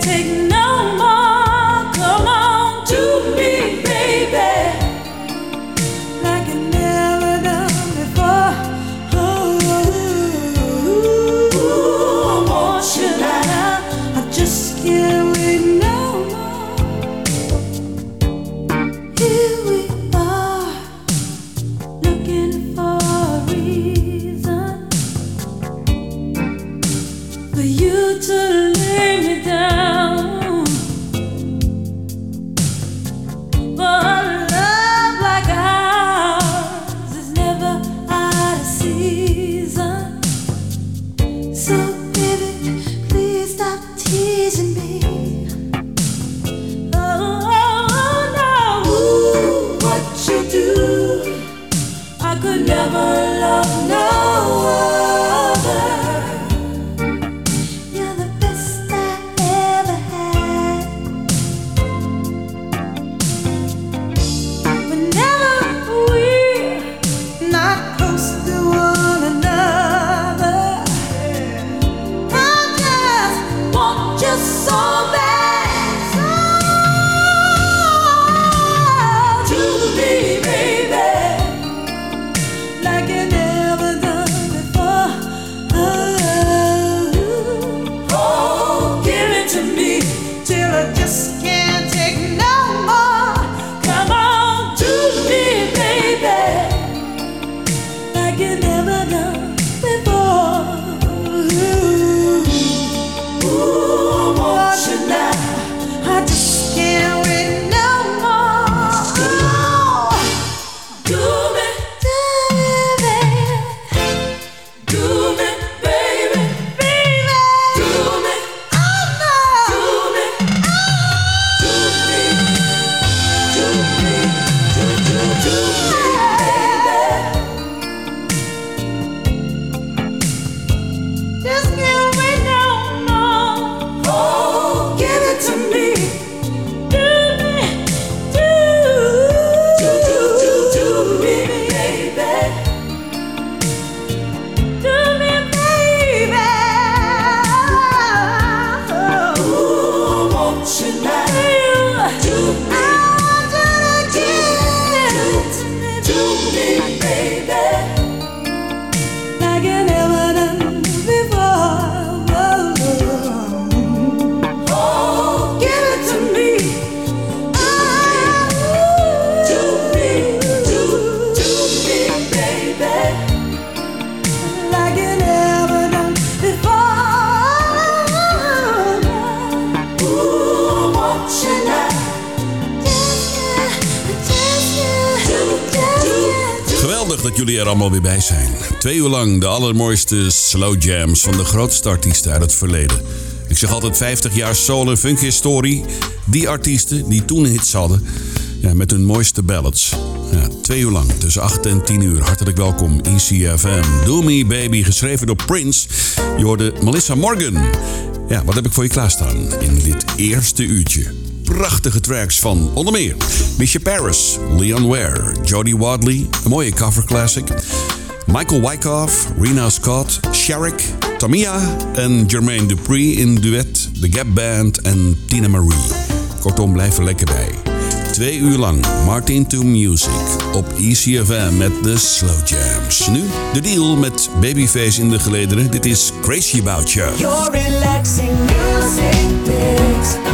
take no Twee uur lang de allermooiste slow jams van de grootste artiesten uit het verleden. Ik zeg altijd 50 jaar soul funk historie. Die artiesten die toen hits hadden. Ja, met hun mooiste ballads. Ja, twee uur lang, tussen 8 en 10 uur. Hartelijk welkom, ECFM. Do Me Baby, geschreven door Prince. Je hoorde Melissa Morgan. Ja, wat heb ik voor je klaarstaan in dit eerste uurtje? Prachtige tracks van onder meer Misha Paris, Leon Ware, Jodie Wadley, een mooie cover classic. Michael Wyckoff, Rena Scott, Sherrick, Tamia en Jermaine Dupri in duet, The Gap Band en Tina Marie. Kortom, blijf er lekker bij. Twee uur lang Martin to Music op ECFM met de Slow Jams. Nu de deal met Babyface in de gelederen. Dit is Crazy About You. Your relaxing music.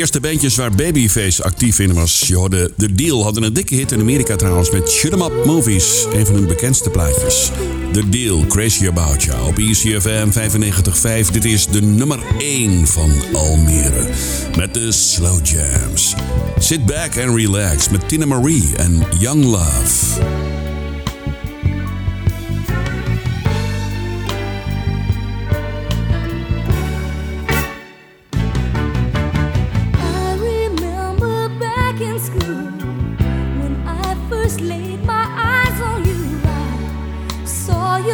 eerste bandjes waar Babyface actief in was. Je hoorde The Deal, hadden een dikke hit in Amerika trouwens met Shut 'em Up Movies. Een van hun bekendste plaatjes. The Deal, Crazy About You op ECFM 95.5. Dit is de nummer 1 van Almere. Met de Slow Jams. Sit back and relax met Tina Marie en Young Love.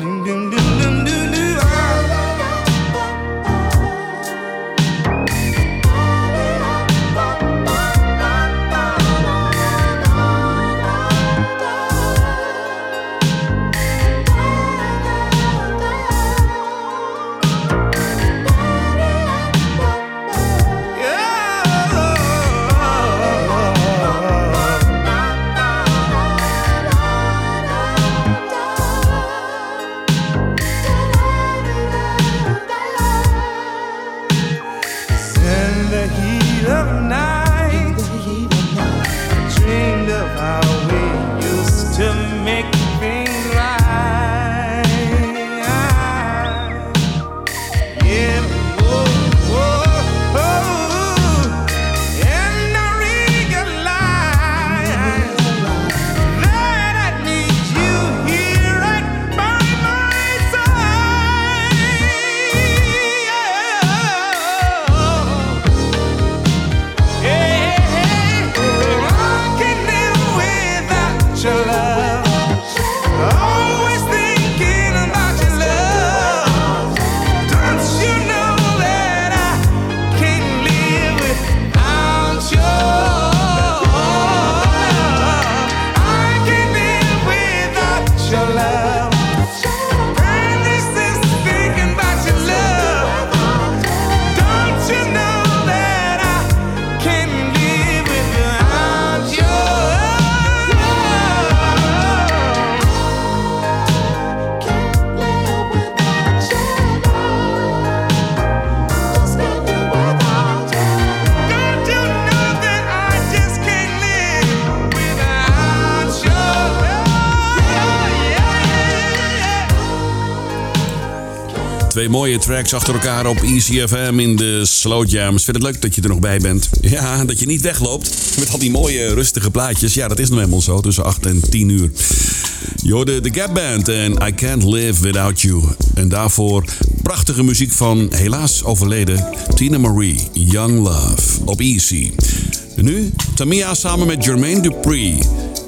ding ding Twee mooie tracks achter elkaar op ECFM in de Slow Jams. Vind het leuk dat je er nog bij bent. Ja, dat je niet wegloopt met al die mooie rustige plaatjes. Ja, dat is nou helemaal zo, tussen 8 en 10 uur. Yo, de Gap Band en I Can't Live Without You. En daarvoor prachtige muziek van helaas overleden Tina Marie, Young Love, op Easy. En nu Tamia samen met Jermaine Dupri.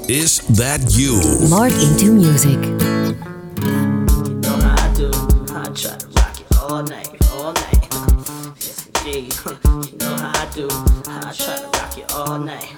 Is That You? Mark Into Music. Um, no.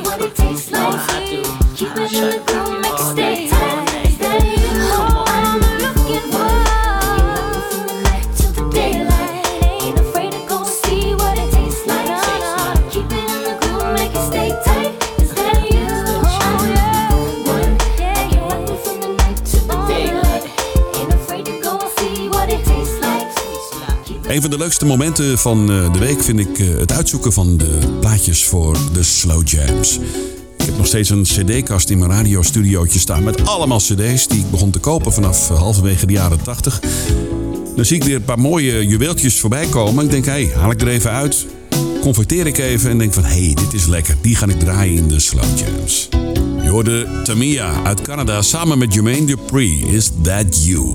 what it tastes like. No, I do. de leukste momenten van eh, de week vind ik eh, het uitzoeken van de plaatjes voor de slow jams. Ik heb nog steeds een cd-kast in mijn radiostudiootje staan met allemaal cd's die ik begon te kopen vanaf eh, halverwege de jaren 80. Dan zie ik weer een paar mooie juweeltjes voorbij komen. Ik denk, hé, hey, haal ik er even uit. Converteer ik even en denk van, hé, hey, dit is lekker. Die ga ik draaien in de slow jams. Je hoorde Tamia uit Canada samen met Jermaine Dupree. Is That You?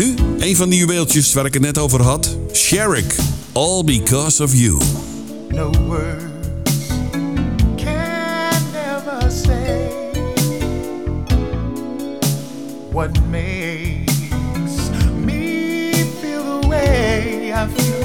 Nu, een van die juweeltjes waar ik het net over had. Sherrick, All Because of You. No words can ever say What makes me feel the way I feel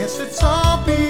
Yes, it's all be.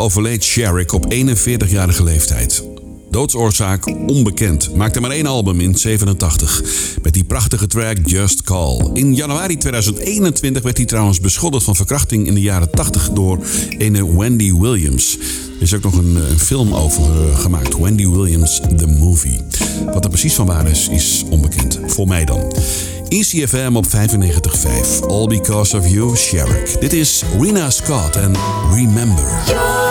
overleed Sherrick op 41-jarige leeftijd. Doodsoorzaak onbekend. Maakte maar één album in 87 met die prachtige track Just Call. In januari 2021 werd hij trouwens beschuldigd van verkrachting in de jaren 80 door een Wendy Williams. Er is ook nog een, eh, film over eh, gemaakt, Wendy Williams The Movie. Wat er precies van waar is, is onbekend. Voor mij dan. ECFM op 95.5. All because of you, Sherrick. Dit is Rena Scott en Remember.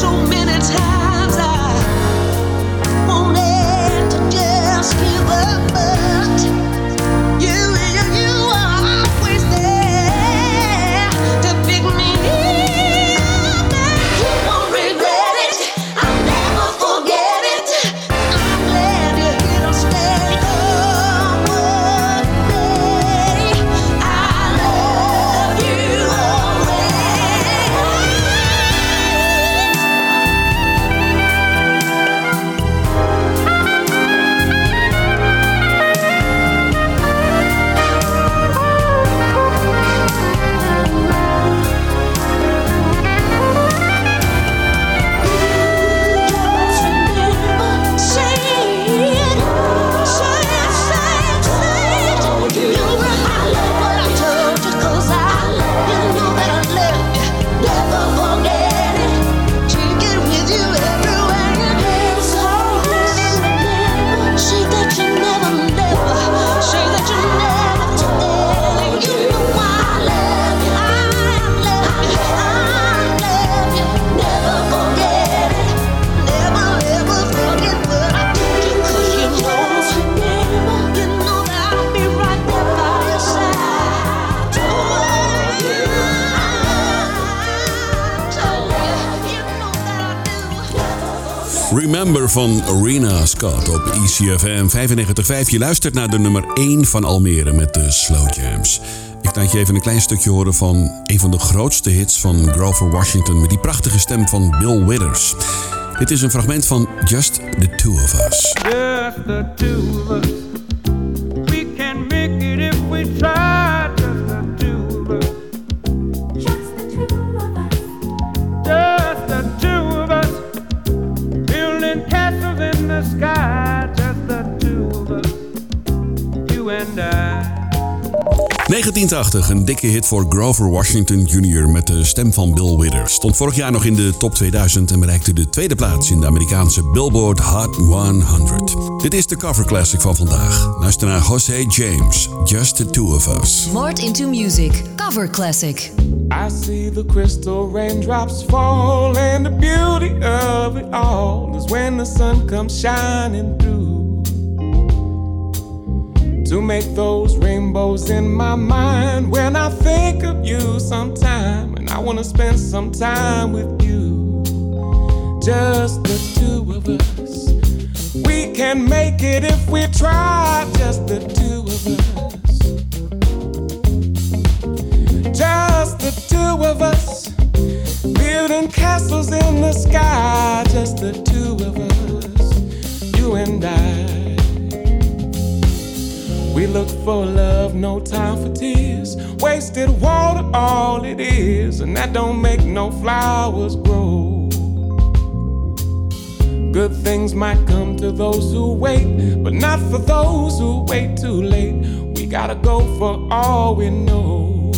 So many times van Arena Scott op E ECFM 95.5. Je luistert naar de nummer 1 van Almere met de Slow Jams. Ik laat je even een klein stukje horen van een van de grootste hits van Grover Washington... met die prachtige stem van Bill Withers. Dit is een fragment van Just the Two of Us. Just the two of us. We can make it if we try. 1980, een dikke hit voor Grover Washington Jr. met de stem van Bill Withers. Stond vorig jaar nog in de top 2000 en bereikte de tweede plaats in de Amerikaanse Billboard Hot 100. Dit is de cover classic van vandaag. Luister naar Jose James, Just the Two of Us. More into music. Cover classic. I see the crystal raindrops fall, and the beauty of it all is when the sun comes shining through. To make those rainbows in my mind when I think of you sometime. And I wanna spend some time with you, just the two of us. We can make it if we try, just the two of us. Just the two of us, building castles in the sky, just the two of us, you and I. We look for love, no time for tears. Wasted water, all it is, and that don't make no flowers grow. Good things might come to those who wait, but not for those who wait too late. We gotta go for all we know.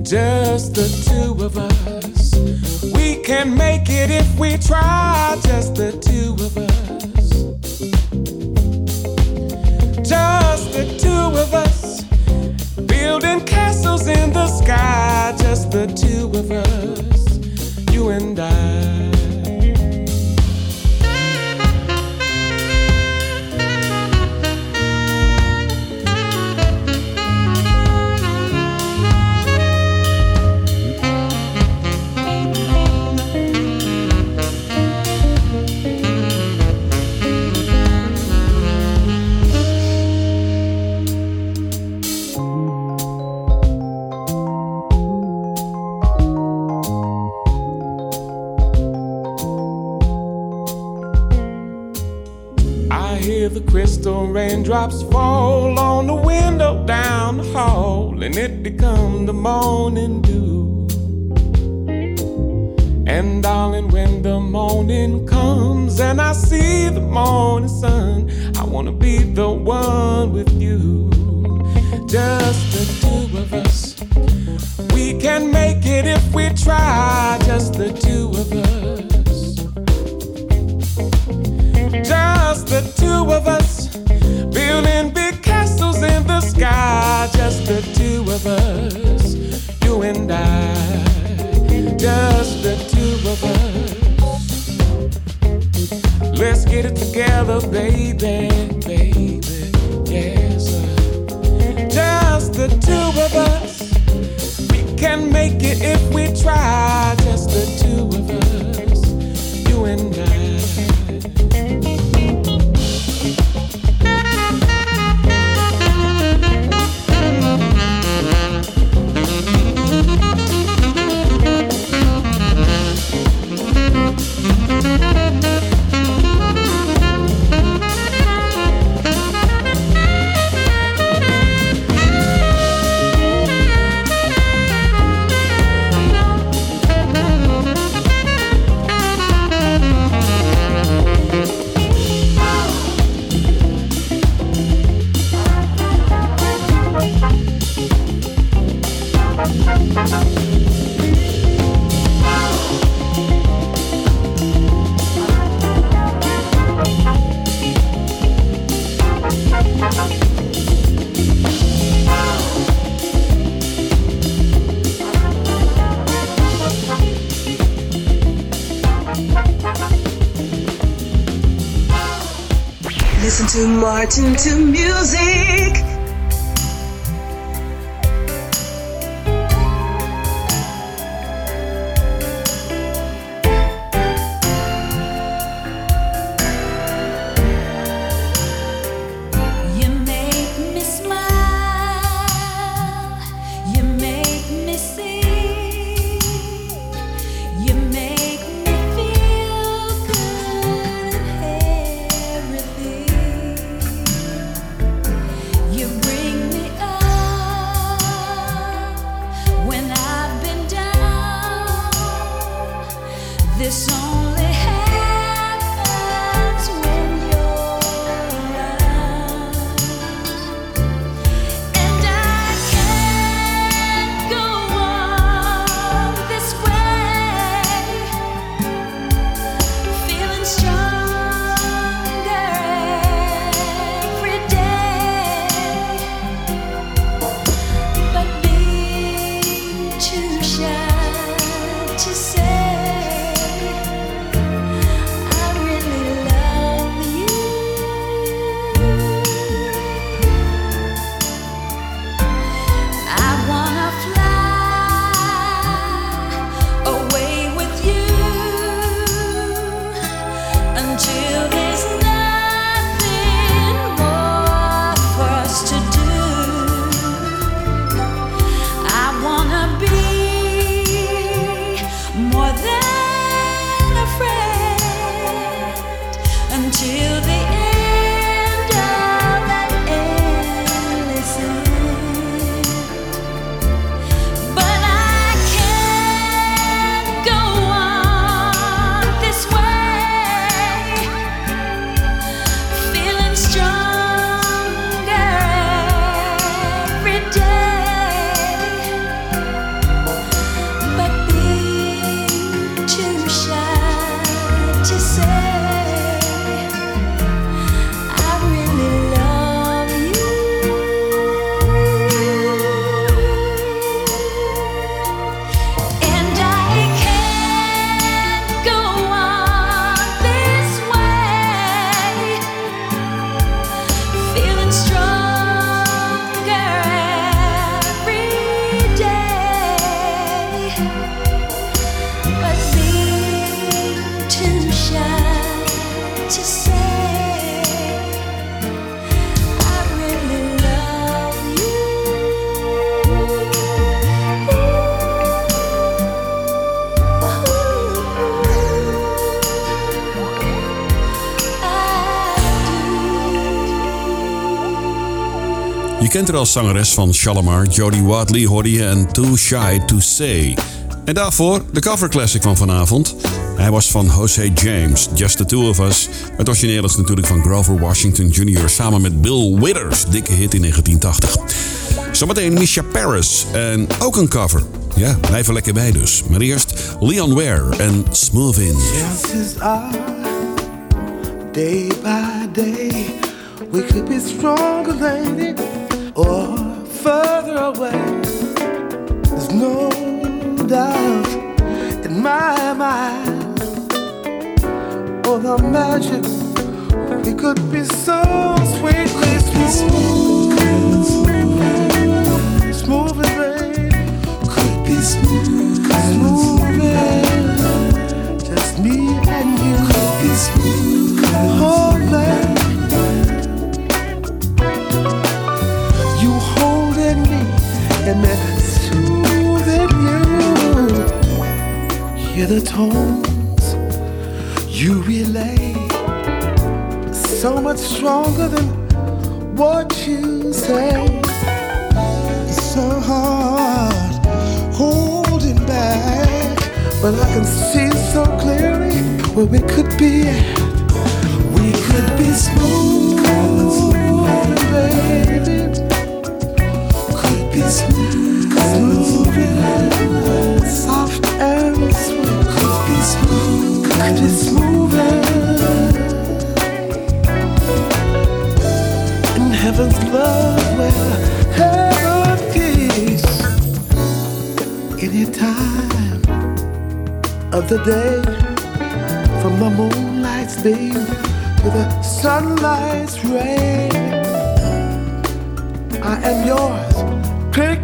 Just the two of us. We can make it if we try, to Martin to music. Haar als zangeres van Shalimar, Jodie Wadley hoorde je en Too Shy to Say. En daarvoor de cover classic van vanavond. Hij was van Jose James, Just the Two of Us. Het origineel is natuurlijk van Grover Washington Jr. samen met Bill Withers, dikke hit in 1980. Zometeen Misha Paris en ook een cover. Ja, blijf er lekker bij dus. Maar eerst Leon Ware en Smooth In. Chances are, day by day, we could be stronger, lady, or further away. There's no doubt in my mind. Oh, the magic, we could be so sweetly smooth. Smooth, baby. Could be smooth, smooth. Just me and you. Could be smooth. Hear the tones you relay. So much stronger than what you say. It's so hard holding back, but I can see so clearly where we could be at. We could be smooth, baby. Of the day, from the moonlight's beam to the sunlight's ray. I am yours. Pick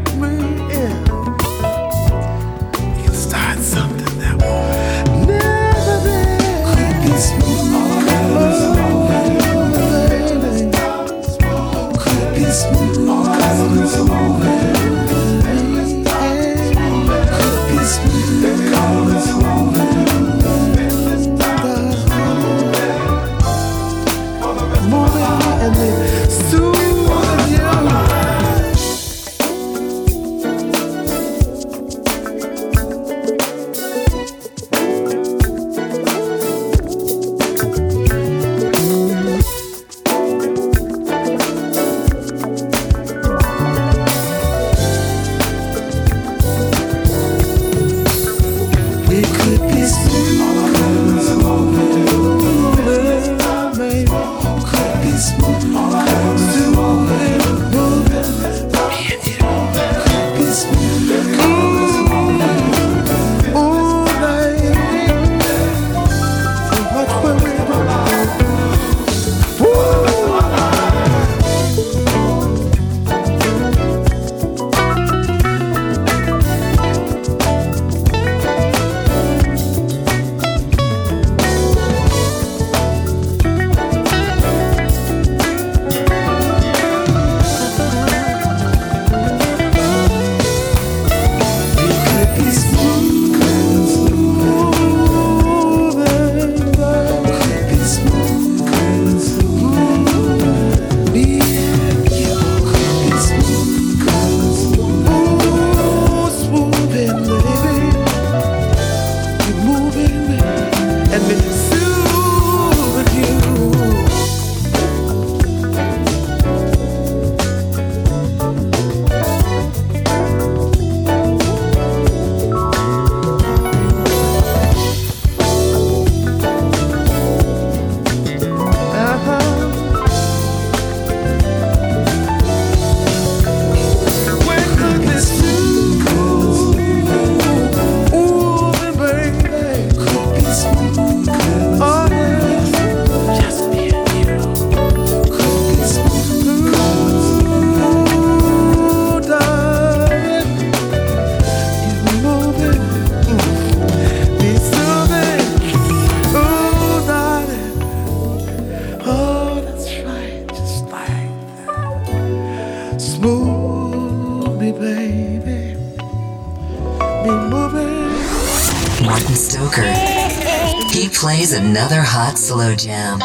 plays another hot slow jam.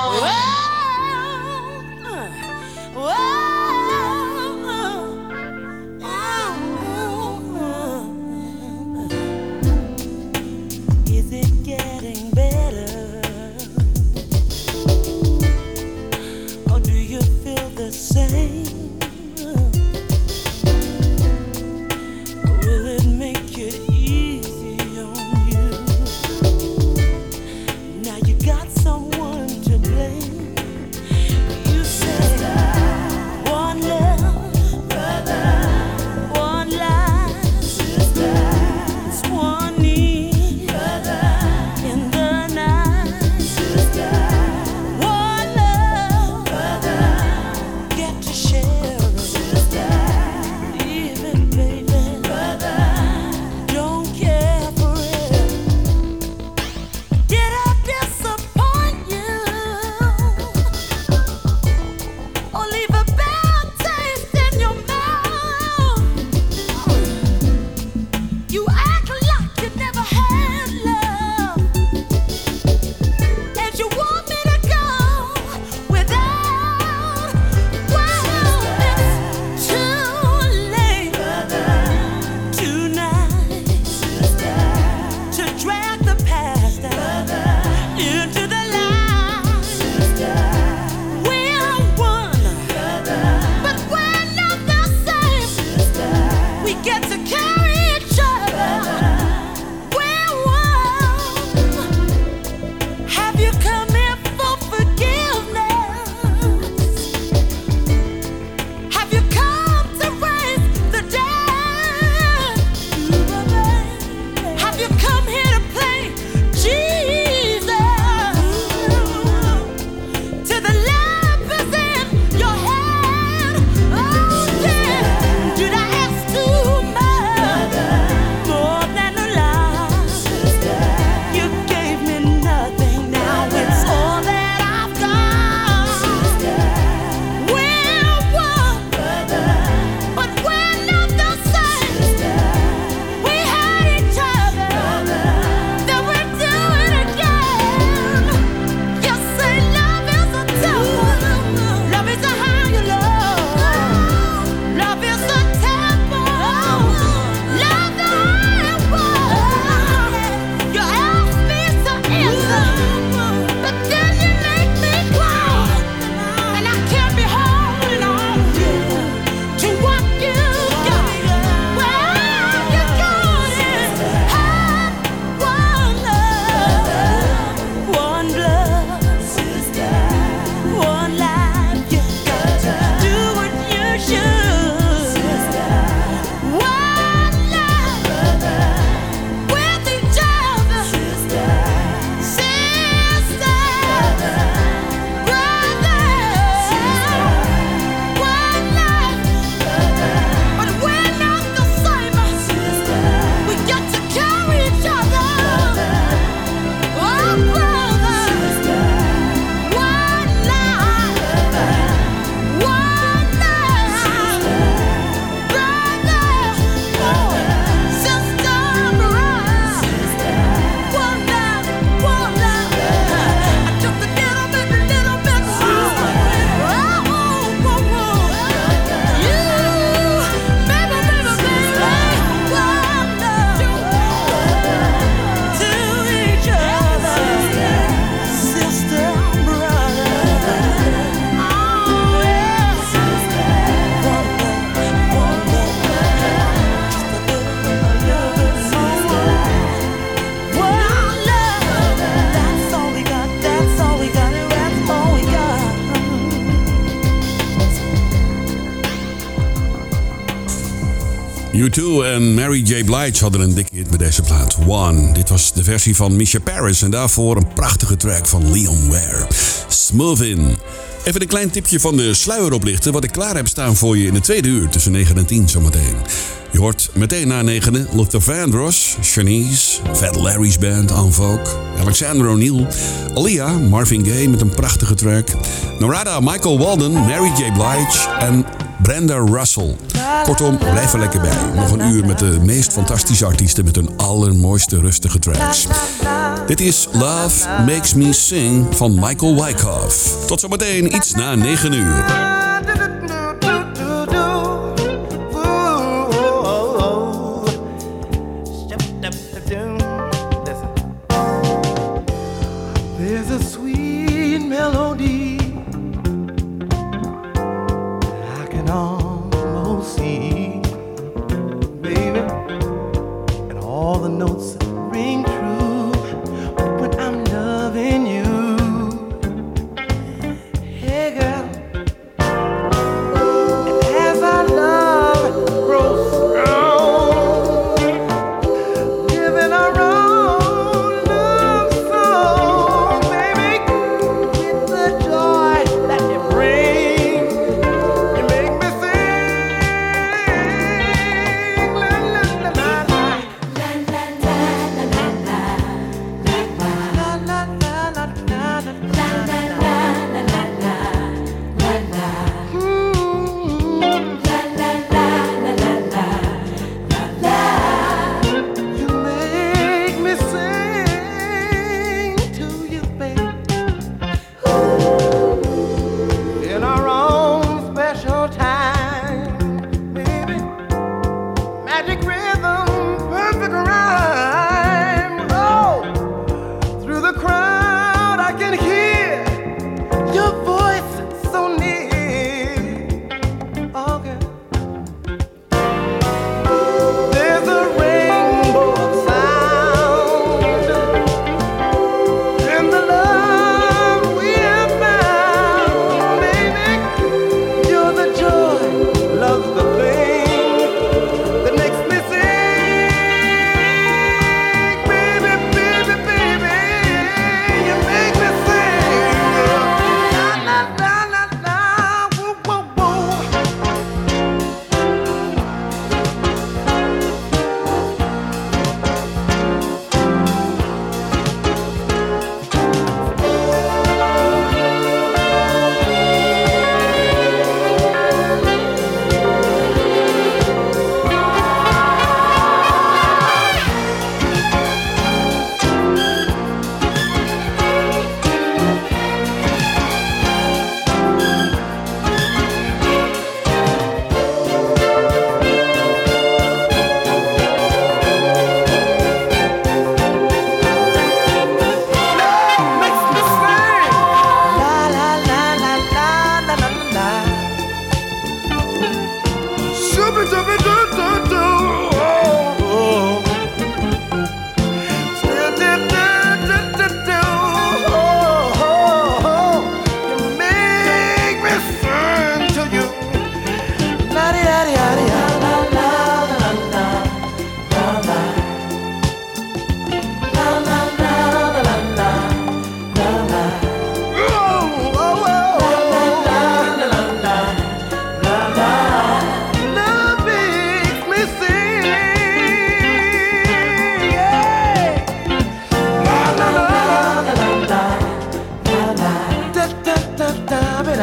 J. Blige hadden een dikke hit met deze plaat. One. Dit was de versie van Misha Paris en daarvoor een prachtige track van Leon Ware. Smooth in. Even een klein tipje van de sluier oplichten, wat ik klaar heb staan voor je in de tweede uur tussen 9 en 10 zometeen. Je hoort meteen na 9 Luther Vandross, Shanice, Fat Larry's Band, Unfolk, Alexander O'Neill, Alia, Marvin Gaye met een prachtige track, Norada, Michael Walden, Mary J. Blige en Brenda Russell. Kortom, blijf er lekker bij. Nog een uur met de meest fantastische artiesten met hun allermooiste rustige tracks. Dit is Love Makes Me Sing van Michael Wyckoff. Tot zometeen, iets na 9 uur.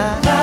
nada.